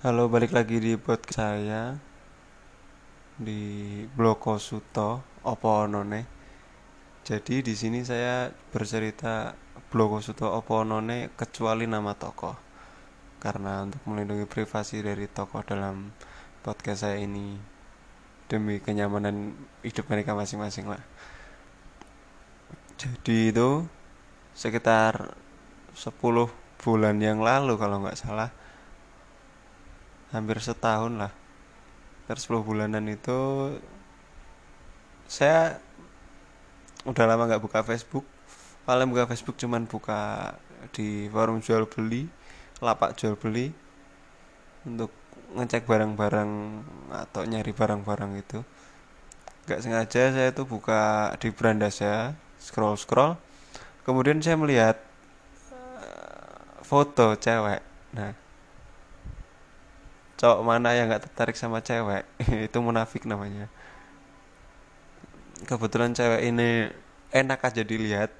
Halo, balik lagi di podcast saya di Bloko Suto Opo Onone. Jadi di sini saya bercerita Bloko Suto Opo Onone kecuali nama tokoh. Karena untuk melindungi privasi dari tokoh dalam podcast saya ini demi kenyamanan hidup mereka masing-masing lah. Jadi itu sekitar 10 bulan yang lalu kalau nggak salah hampir setahun lah. Terus 10 bulanan itu saya udah lama nggak buka Facebook. Paling buka Facebook cuman buka di forum jual beli lapak jual beli untuk ngecek barang-barang atau nyari barang-barang itu. Nggak sengaja saya tuh buka di beranda saya scroll scroll kemudian saya melihat uh, foto cewek. Nah cowok mana yang nggak tertarik sama cewek? Itu munafik namanya. Kebetulan cewek ini enak aja dilihat.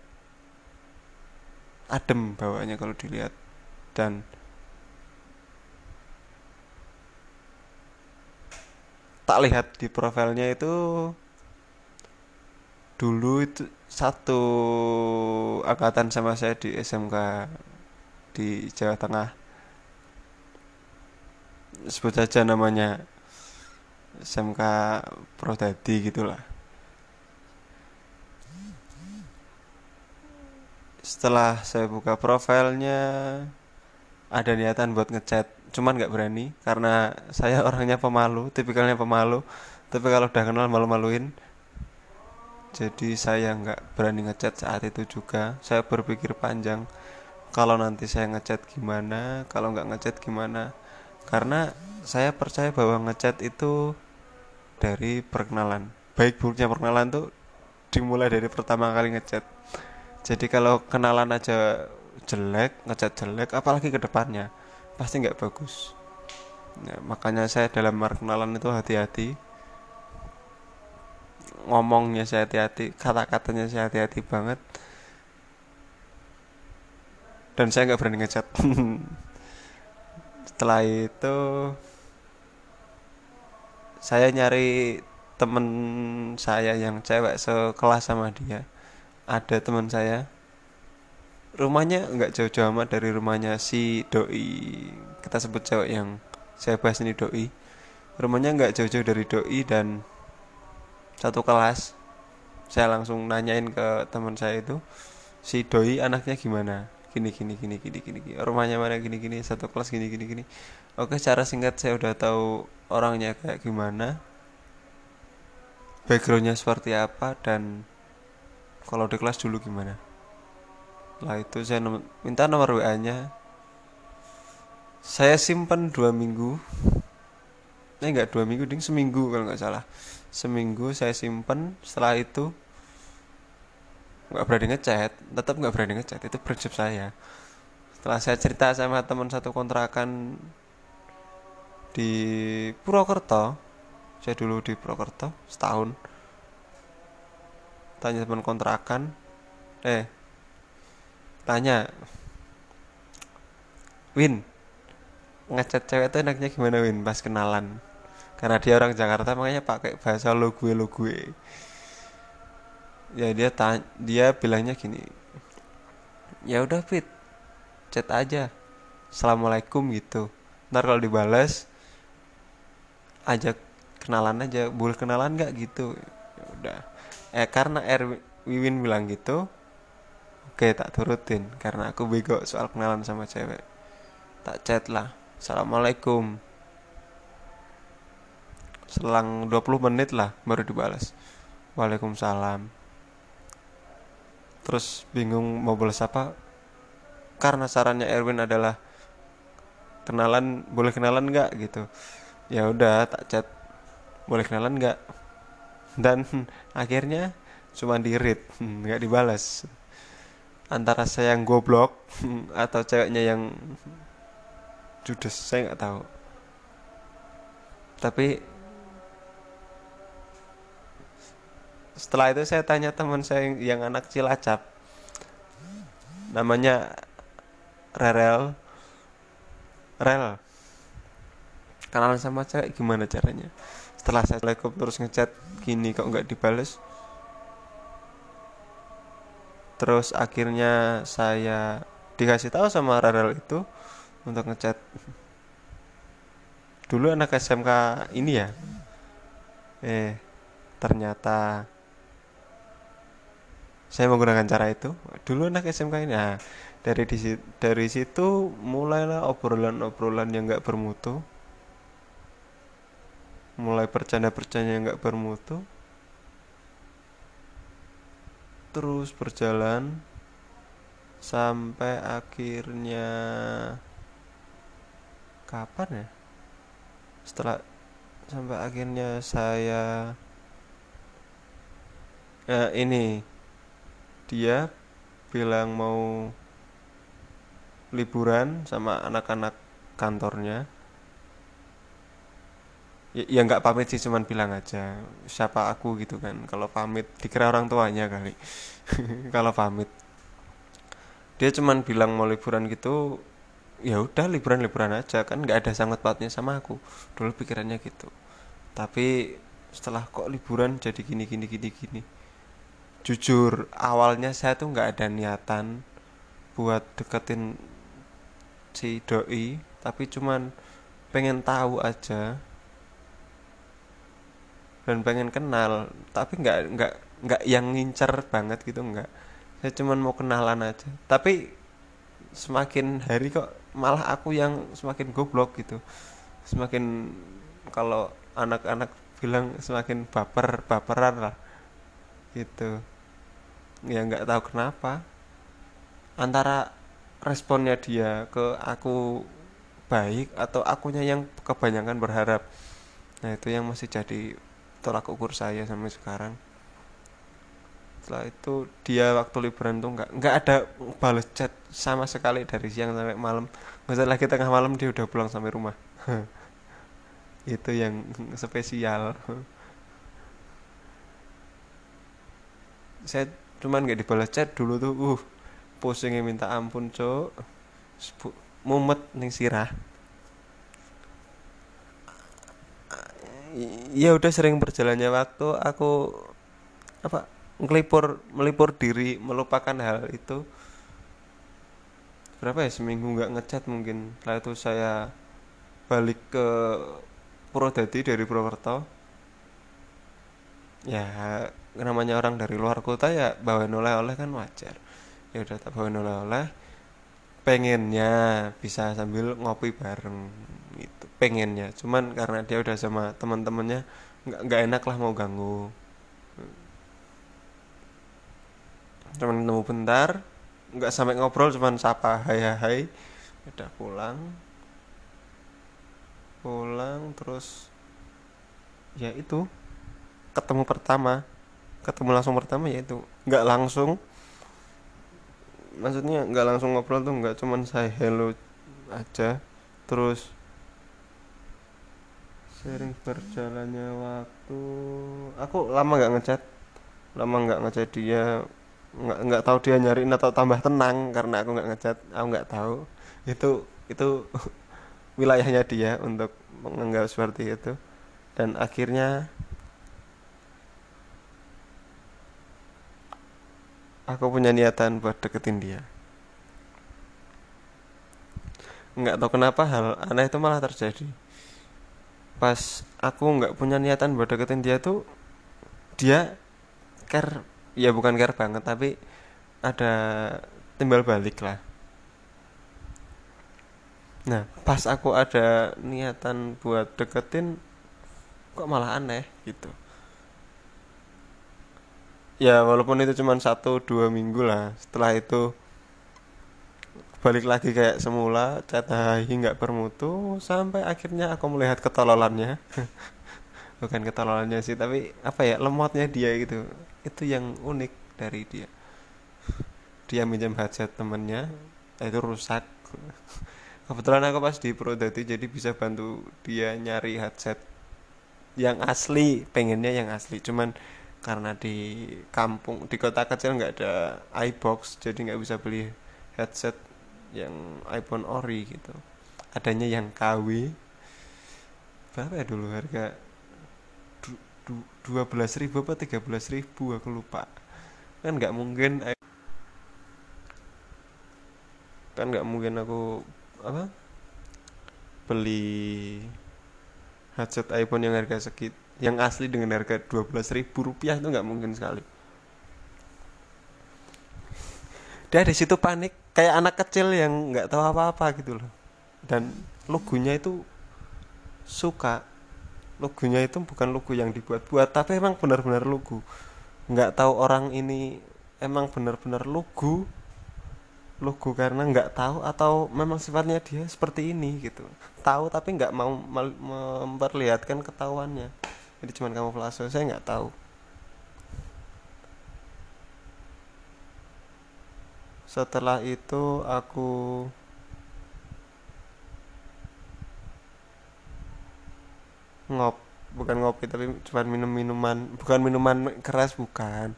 Adem bawahnya kalau dilihat. Dan tak lihat di profilnya itu dulu itu satu angkatan sama saya di SMK di Jawa Tengah sebut saja namanya SMK Prodadi gitulah. Setelah saya buka profilnya ada niatan buat ngechat cuman nggak berani karena saya orangnya pemalu tipikalnya pemalu tapi kalau udah kenal malu-maluin. Jadi saya nggak berani ngechat saat itu juga. Saya berpikir panjang kalau nanti saya ngechat gimana kalau nggak ngechat gimana karena saya percaya bahwa ngechat itu dari perkenalan. Baik buruknya perkenalan tuh dimulai dari pertama kali ngechat. Jadi kalau kenalan aja jelek ngechat jelek apalagi ke depannya pasti nggak bagus. Ya, makanya saya dalam perkenalan itu hati-hati. Ngomongnya saya hati-hati kata-katanya saya hati-hati banget. Dan saya nggak berani ngechat setelah itu saya nyari temen saya yang cewek sekelas sama dia. Ada teman saya. Rumahnya nggak jauh-jauh amat dari rumahnya si doi. Kita sebut cewek yang saya bahas ini doi. Rumahnya nggak jauh-jauh dari doi dan satu kelas. Saya langsung nanyain ke teman saya itu si doi anaknya gimana gini gini gini gini gini gini. Rumahnya mana gini gini satu kelas gini gini gini. Oke secara singkat saya udah tahu orangnya kayak gimana backgroundnya seperti apa dan kalau di kelas dulu gimana. Lah itu saya nom minta nomor WA nya saya simpan dua minggu. Eh enggak dua minggu ding seminggu kalau nggak salah. Seminggu saya simpan setelah itu nggak berani ngechat tetap nggak berani ngechat itu prinsip saya. Setelah saya cerita sama teman satu kontrakan di Purwokerto saya dulu di Purwokerto setahun tanya teman kontrakan eh tanya Win ngechat cewek itu enaknya gimana Win? Pas kenalan. Karena dia orang Jakarta makanya pakai bahasa lo gue lo gue ya dia tanya, dia bilangnya gini ya udah fit chat aja. Assalamualaikum gitu. Ntar kalau dibalas ajak kenalan aja. Boleh kenalan nggak? gitu. Ya udah. Eh karena Er Wiwin bilang gitu oke tak turutin. Karena aku bego soal kenalan sama cewek. Tak chat lah. Assalamualaikum. Selang 20 menit lah baru dibalas Waalaikumsalam terus bingung mau balas apa? Karena sarannya Erwin adalah kenalan boleh kenalan nggak? gitu. Ya udah tak chat. Boleh kenalan nggak? Dan akhirnya cuma di read nggak dibalas. Antara saya yang goblok atau ceweknya yang judes saya nggak tahu. Tapi setelah itu saya tanya teman saya yang, anak Cilacap. Namanya Rerel. Rel. Kenalan sama cewek gimana caranya? Setelah saya Assalamualaikum terus ngechat gini kok nggak dibales? Terus akhirnya saya dikasih tahu sama Rarel itu untuk ngechat. Dulu anak SMK ini ya. Eh ternyata saya menggunakan cara itu. Dulu anak SMK ini nah dari di dari situ mulailah obrolan-obrolan yang nggak bermutu. Mulai bercanda-bercanda yang nggak bermutu. Terus berjalan sampai akhirnya kapan ya? Setelah sampai akhirnya saya eh, ini dia bilang mau liburan sama anak-anak kantornya. Ya, ya nggak pamit sih cuman bilang aja siapa aku? gitu kan. Kalau pamit dikira orang tuanya kali. Kalau pamit. Dia cuman bilang mau liburan gitu ya udah liburan liburan aja. Kan nggak ada sangkut pautnya sama aku. Dulu pikirannya gitu. Tapi setelah kok liburan jadi gini gini gini gini jujur awalnya saya tuh nggak ada niatan buat deketin si doi tapi cuman pengen tahu aja. Dan pengen kenal tapi nggak nggak nggak yang ngincer banget gitu nggak. Saya cuman mau kenalan aja. Tapi semakin hari kok malah aku yang semakin goblok gitu. Semakin kalau anak-anak bilang semakin baper baperan lah gitu ya nggak tahu kenapa. Antara responnya dia ke aku baik atau akunya yang kebanyakan berharap. Nah itu yang masih jadi tolak ukur saya sampai sekarang. Setelah itu dia waktu liburan tuh nggak nggak ada balas chat sama sekali dari siang sampai malam. Nggak lagi tengah malam dia udah pulang sampai rumah. Itu yang spesial. Saya cuman nggak dibalas chat dulu tuh uh pusingnya minta ampun cok mumet nih sirah. Ya udah sering berjalannya waktu aku apa ngelipur melipur diri melupakan hal itu. Berapa ya seminggu nggak ngechat mungkin. Setelah itu saya balik ke Purwodadi dari Purwokerto. Ya namanya orang dari luar kota ya bawain oleh-oleh kan wajar. Ya udah tak bawain oleh-oleh. Pengennya bisa sambil ngopi bareng gitu pengennya. Cuman karena dia udah sama teman-temannya nggak nggak enak lah mau ganggu. Cuman nemu bentar nggak sampai ngobrol cuman sapa hai hai udah pulang. Pulang terus ya itu ketemu pertama ketemu langsung pertama ya itu nggak langsung. Maksudnya nggak langsung ngobrol tuh nggak cuman saya hello aja. Terus sering berjalannya waktu. Aku lama nggak ngechat lama nggak ngechat dia. Nggak nggak tahu dia nyariin atau tambah tenang karena aku nggak ngechat aku nggak tahu. Itu itu wilayahnya dia untuk menganggap seperti itu. Dan akhirnya aku punya niatan buat deketin dia. Nggak tahu kenapa hal aneh itu malah terjadi. Pas aku nggak punya niatan buat deketin dia tuh dia care ya bukan care banget tapi ada timbal balik lah. Nah pas aku ada niatan buat deketin kok malah aneh gitu ya walaupun itu cuma satu dua minggu lah. Setelah itu balik lagi kayak semula chat hai nggak bermutu sampai akhirnya aku melihat ketololannya. Bukan ketololannya sih tapi apa ya lemotnya dia gitu. Itu yang unik dari dia. Dia minjem headset temennya itu rusak. Kebetulan aku pas di Prodati jadi bisa bantu dia nyari headset yang asli pengennya yang asli. Cuman karena di kampung di kota kecil nggak ada iBox jadi nggak bisa beli headset yang iPhone ori gitu. Adanya yang KW berapa ya dulu harga? Dua belas ribu apa tiga belas ribu aku lupa. Kan nggak mungkin kan nggak mungkin aku apa? Beli headset iPhone yang harga sekit yang asli dengan harga dua belas ribu rupiah itu nggak mungkin sekali. Dia di situ panik kayak anak kecil yang nggak tahu apa-apa gitu loh. Dan logonya itu suka. Logonya itu bukan logo yang dibuat-buat tapi emang benar-benar logo. Nggak tahu orang ini emang benar-benar logo logo karena nggak tahu atau memang sifatnya dia seperti ini gitu. Tahu tapi nggak mau memperlihatkan ketahuannya jadi cuman kamu kamuflase saya nggak tahu. Setelah itu aku ngop bukan ngopi tapi cuman minum minuman. Bukan minuman keras bukan.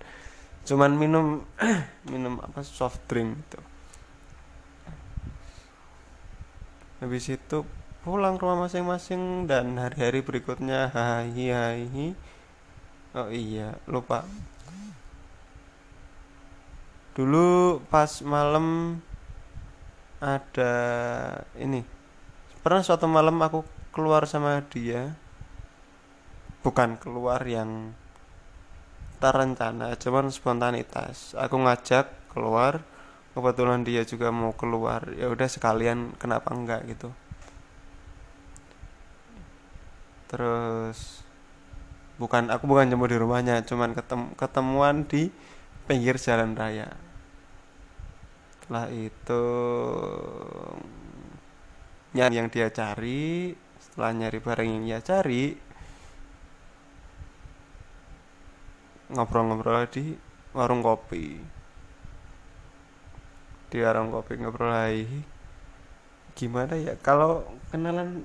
Cuman minum minum apa soft drink gitu. Habis itu pulang ke rumah masing-masing dan hari-hari berikutnya hai hai oh iya lupa. Dulu pas malam ada ini. Pernah suatu malam aku keluar sama dia. Bukan keluar yang terencana cuman spontanitas. Aku ngajak keluar kebetulan dia juga mau keluar. Ya udah sekalian kenapa enggak gitu terus bukan aku bukan jemput di rumahnya cuman ketem, ketemuan di pinggir jalan raya. Setelah itu nyari yang dia cari setelah nyari barang yang dia cari ngobrol-ngobrol di warung kopi. Di warung kopi ngobrol lagi gimana ya? Kalau kenalan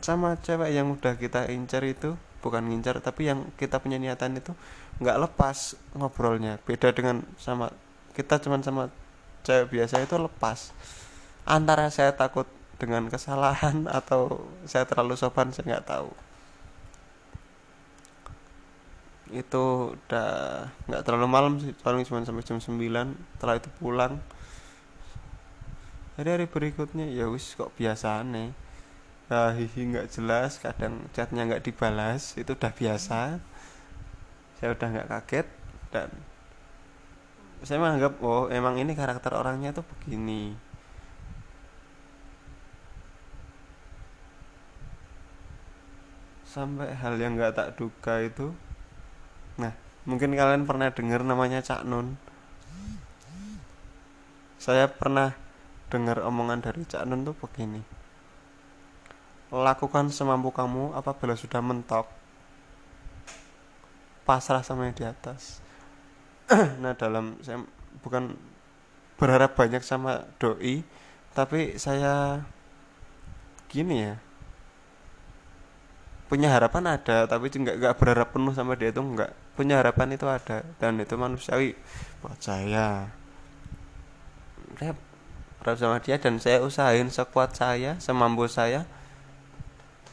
sama cewek yang udah kita incar itu bukan ngincar tapi yang kita punya niatan itu nggak lepas ngobrolnya. Beda dengan sama kita cuman sama cewek biasa itu lepas. Antara saya takut dengan kesalahan atau saya terlalu sopan saya nggak tahu. Itu udah nggak terlalu malam sih paling cuma sampai jam 9 setelah itu pulang. Hari-hari berikutnya ya wis kok biasa nih nah, hihi nggak jelas kadang chatnya nggak dibalas itu udah biasa. Saya udah nggak kaget dan saya menganggap oh emang ini karakter orangnya tuh begini. Sampai hal yang nggak tak duga itu nah mungkin kalian pernah dengar namanya Cak Nun. Saya pernah dengar omongan dari Cak Nun tuh begini lakukan semampu kamu apabila sudah mentok. Pasrah sama yang di atas. Nah dalam saya bukan berharap banyak sama doi tapi saya gini ya. Punya harapan ada tapi juga nggak berharap penuh sama dia itu nggak. Punya harapan itu ada dan itu manusiawi. Buat saya. Saya berharap sama dia dan saya usahain sekuat saya semampu saya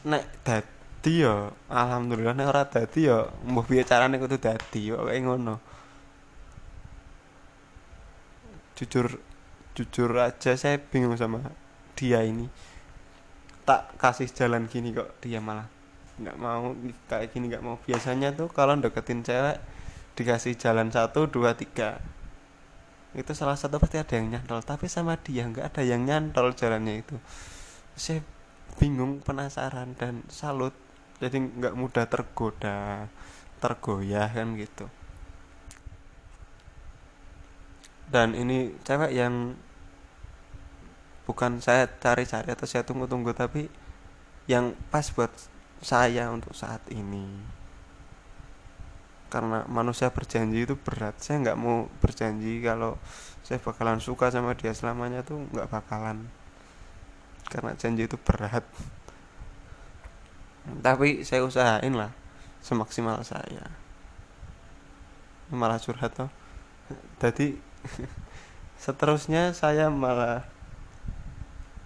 nek dadi ya alhamdulillah nek ora dadi ya mbuh piye carane kudu dadi kok ngono. Jujur jujur aja saya bingung sama dia ini. Tak kasih jalan gini kok dia malah nggak mau kayak gini nggak mau. Biasanya tuh kalau deketin cewek dikasih jalan satu dua tiga. Itu salah satu pasti ada yang nyantol tapi sama dia nggak ada yang nyantol jalannya itu. Saya bingung penasaran dan salut. Jadi nggak mudah tergoda tergoyah kan gitu. Dan ini cewek yang bukan saya cari-cari atau saya tunggu-tunggu tapi yang pas buat saya untuk saat ini. Karena manusia berjanji itu berat. Saya nggak mau berjanji kalau saya bakalan suka sama dia selamanya tuh nggak bakalan karena janji itu berat. Tapi saya usahain lah semaksimal saya. Malah curhat tuh jadi seterusnya saya malah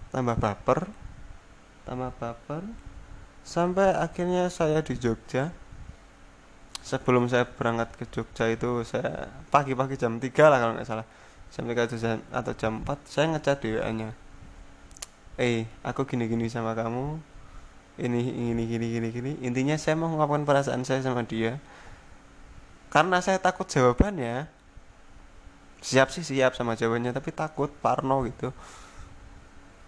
tambah baper tambah baper sampai akhirnya saya di Jogja. Sebelum saya berangkat ke Jogja itu saya pagi-pagi jam 3 lah kalau nggak salah. Jam 3 atau jam 4 saya ngecat WA nya eh aku gini-gini sama kamu. Ini ini gini gini gini. Intinya saya mau mengungkapkan perasaan saya sama dia. Karena saya takut jawabannya. Siap sih siap sama jawabannya tapi takut parno gitu.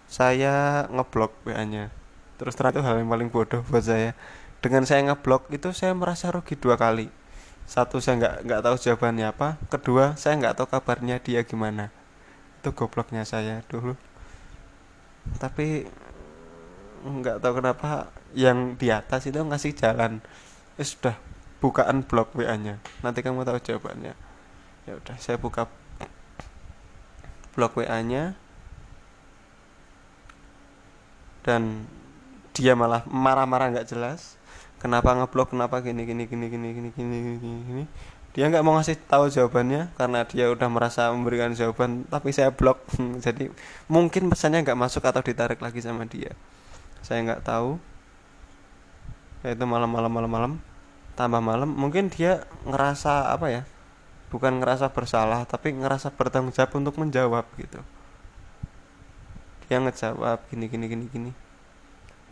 Saya ngeblok WA nya terus itu hal yang paling bodoh buat saya. Dengan saya ngeblok itu saya merasa rugi dua kali. Satu saya nggak nggak tahu jawabannya apa. Kedua saya nggak tahu kabarnya dia gimana. Itu gobloknya saya dulu tapi nggak tahu kenapa yang di atas itu ngasih jalan. Eh, sudah bukaan blog WA nya nanti kamu tahu jawabannya. Ya udah saya buka blog WA nya dan dia malah marah-marah nggak -marah jelas. Kenapa ngeblok kenapa gini gini gini gini gini gini gini, gini dia nggak mau ngasih tahu jawabannya karena dia udah merasa memberikan jawaban tapi saya blok. Jadi mungkin pesannya nggak masuk atau ditarik lagi sama dia. Saya nggak tahu. Itu malam-malam malam-malam tambah malam. Mungkin dia ngerasa apa ya bukan ngerasa bersalah tapi ngerasa bertanggung jawab untuk menjawab gitu. Dia ngejawab gini gini gini gini.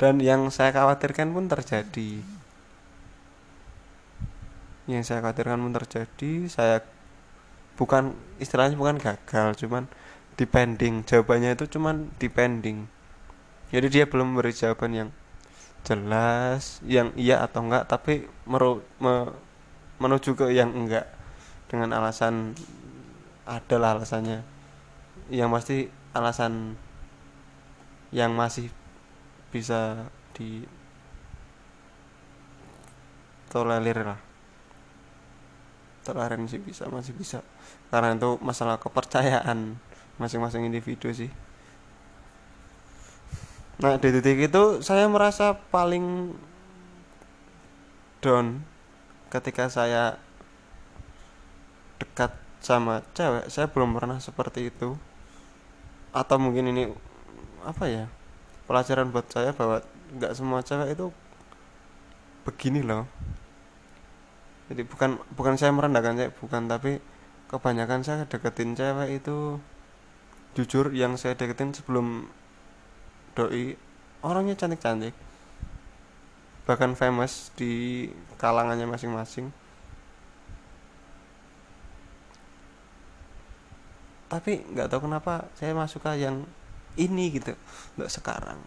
Dan yang saya khawatirkan pun terjadi yang saya khawatirkan pun terjadi saya bukan istilahnya bukan gagal cuman depending jawabannya itu cuman depending jadi dia belum memberi jawaban yang jelas yang iya atau enggak tapi meru, me, menuju ke yang enggak dengan alasan adalah alasannya. Yang pasti alasan yang masih bisa di tolerir lah toleransi bisa masih bisa. Karena itu masalah kepercayaan masing-masing individu sih. Nah di titik itu saya merasa paling down ketika saya dekat sama cewek saya belum pernah seperti itu. Atau mungkin ini apa ya pelajaran buat saya bahwa nggak semua cewek itu begini loh jadi bukan bukan saya merendahkan cewek bukan tapi kebanyakan saya deketin cewek itu jujur yang saya deketin sebelum doi. Orangnya cantik-cantik. Bahkan famous di kalangannya masing-masing. Tapi nggak tahu kenapa saya masuk ke yang ini gitu nggak sekarang.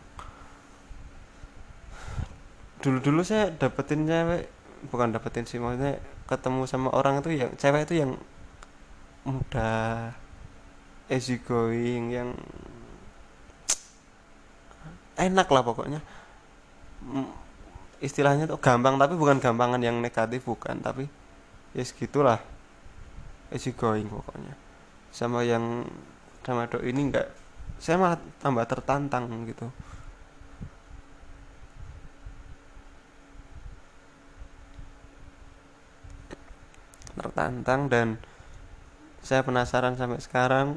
Dulu-dulu saya dapetin cewek bukan dapetin sih maksudnya ketemu sama orang itu yang cewek itu yang mudah easy going yang enak lah pokoknya. Istilahnya tuh gampang tapi bukan gampangan yang negatif bukan tapi ya segitulah. Easy going pokoknya. Sama yang sama ini enggak saya malah tambah tertantang gitu tertantang dan saya penasaran sampai sekarang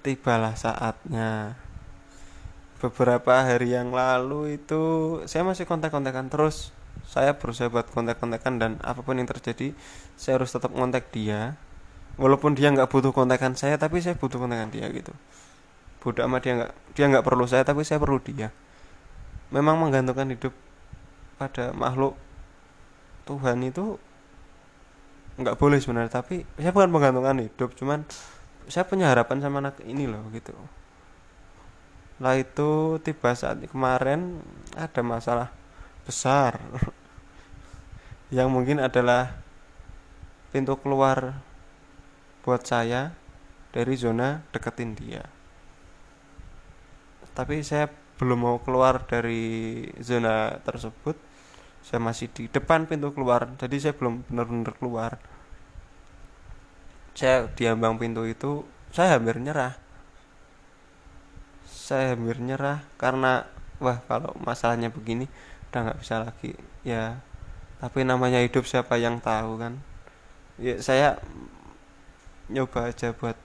tibalah saatnya. Beberapa hari yang lalu itu saya masih kontak-kontakan terus. Saya berusaha buat kontak-kontakan dan apa pun yang terjadi saya harus tetap kontak dia. Walaupun dia nggak butuh kontakan saya tapi saya butuh kontakan dia gitu. Bodoh amat dia nggak dia nggak perlu saya tapi saya perlu dia. Memang menggantungkan hidup pada makhluk Tuhan itu nggak boleh sebenarnya tapi saya bukan menggantungkan hidup cuman saya punya harapan sama anak ini loh gitu. Lah itu tiba saat kemarin ada masalah besar yang mungkin adalah pintu keluar buat saya dari zona deketin dia. Tapi saya belum mau keluar dari zona tersebut saya masih di depan pintu keluar jadi saya belum benar-benar keluar. Saya diambang pintu itu saya hampir nyerah. Saya hampir nyerah karena wah kalau masalahnya begini udah nggak bisa lagi. Ya tapi namanya hidup siapa yang tahu kan? Ya saya nyoba aja buat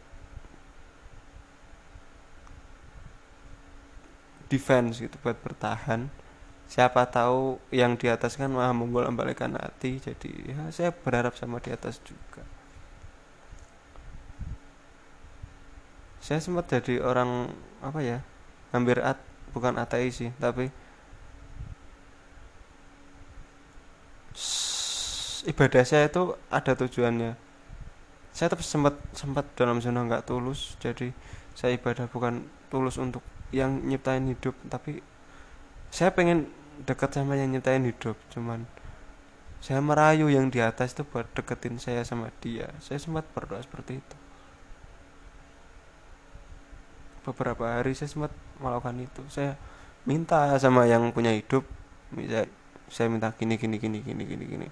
defense gitu buat bertahan siapa tahu yang di atas kan maha membolak balikan hati jadi ya saya berharap sama di atas juga. Saya sempat jadi orang apa ya hampir at bukan ateis sih tapi ibadah saya itu ada tujuannya. Saya tetap sempat sempat dalam zona nggak tulus jadi saya ibadah bukan tulus untuk yang nyiptain hidup tapi saya pengen dekat sama yang nyiptain hidup cuman saya merayu yang di atas itu buat deketin saya sama dia. Saya sempat berdoa seperti itu. Beberapa hari saya sempat melakukan itu. Saya minta sama yang punya hidup bisa saya minta gini gini gini gini gini gini.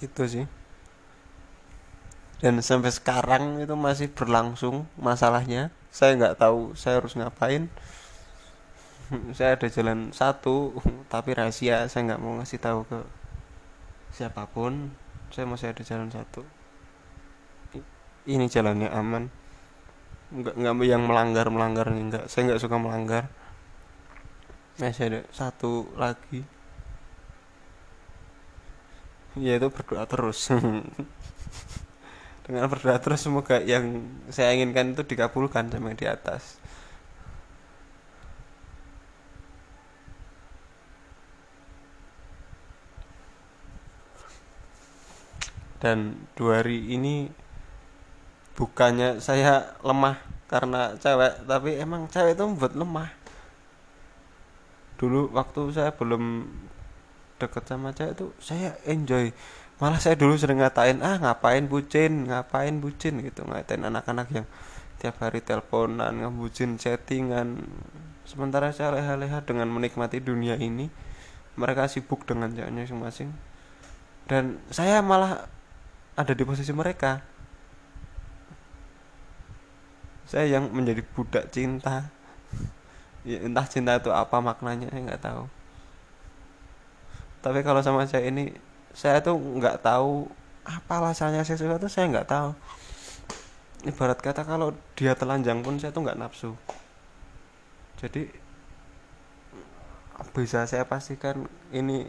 Itu sih dan sampai sekarang itu masih berlangsung masalahnya. Saya nggak tahu saya harus ngapain. Saya ada jalan satu tapi rahasia saya nggak mau ngasih tahu ke siapa pun. Saya masih ada jalan satu. Ini jalannya aman. Nggak nggak yang melanggar melanggar enggak saya nggak suka melanggar. Masih ada satu lagi. Ya itu berdoa terus dengan berdoa terus semoga yang saya inginkan itu dikabulkan sama di atas. Dan dua hari ini bukannya saya lemah karena cewek tapi emang cewek itu membuat lemah. Dulu waktu saya belum deket sama cewek itu saya enjoy malah saya dulu sering ngatain ah ngapain bucin ngapain bucin? Gitu ngatain anak-anak yang tiap hari teleponan ngebucin chattingan. Sementara saya leha-leha dengan menikmati dunia ini mereka sibuk dengan ceweknya masing-masing. Dan saya malah ada di posisi mereka. Saya yang menjadi budak cinta. Ya, entah cinta itu apa maknanya saya nggak tahu. Tapi kalau sama saya ini saya tuh nggak tahu apa alasannya saya suka tuh saya nggak tahu. Ibarat kata kalau dia telanjang pun saya tuh nggak nafsu. Jadi bisa saya pastikan ini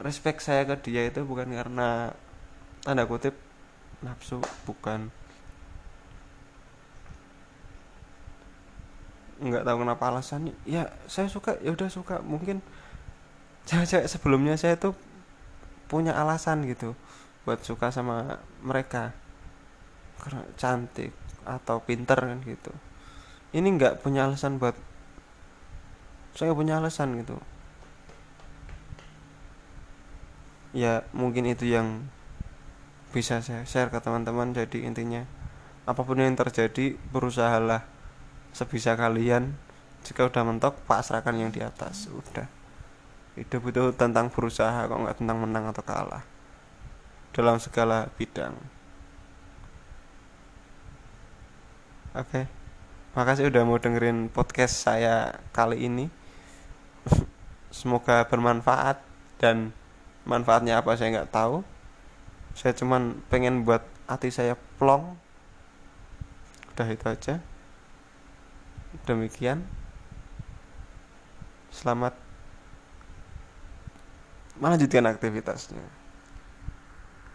respect saya ke dia itu bukan karena tanda kutip nafsu bukan. Nggak tahu kenapa alasannya. Ya saya suka ya udah suka. Mungkin cewek-cewek sebelumnya saya tuh punya alasan gitu buat suka sama mereka. Karena cantik atau pinter kan gitu. Ini nggak punya alasan buat saya punya alasan gitu. Ya mungkin itu yang bisa saya share ke teman-teman. Jadi intinya apa pun yang terjadi berusahalah sebisa kalian. Jika udah mentok pasrahkan yang di atas. Udah hidup itu tentang berusaha kok nggak tentang menang atau kalah. Dalam segala bidang. Oke. Okay. makasih udah mau dengerin podcast saya kali ini. Semoga bermanfaat. Dan manfaatnya apa saya nggak tahu. Saya cuman pengen buat hati saya plong. Udah itu aja. Demikian. Selamat melanjutkan aktivitasnya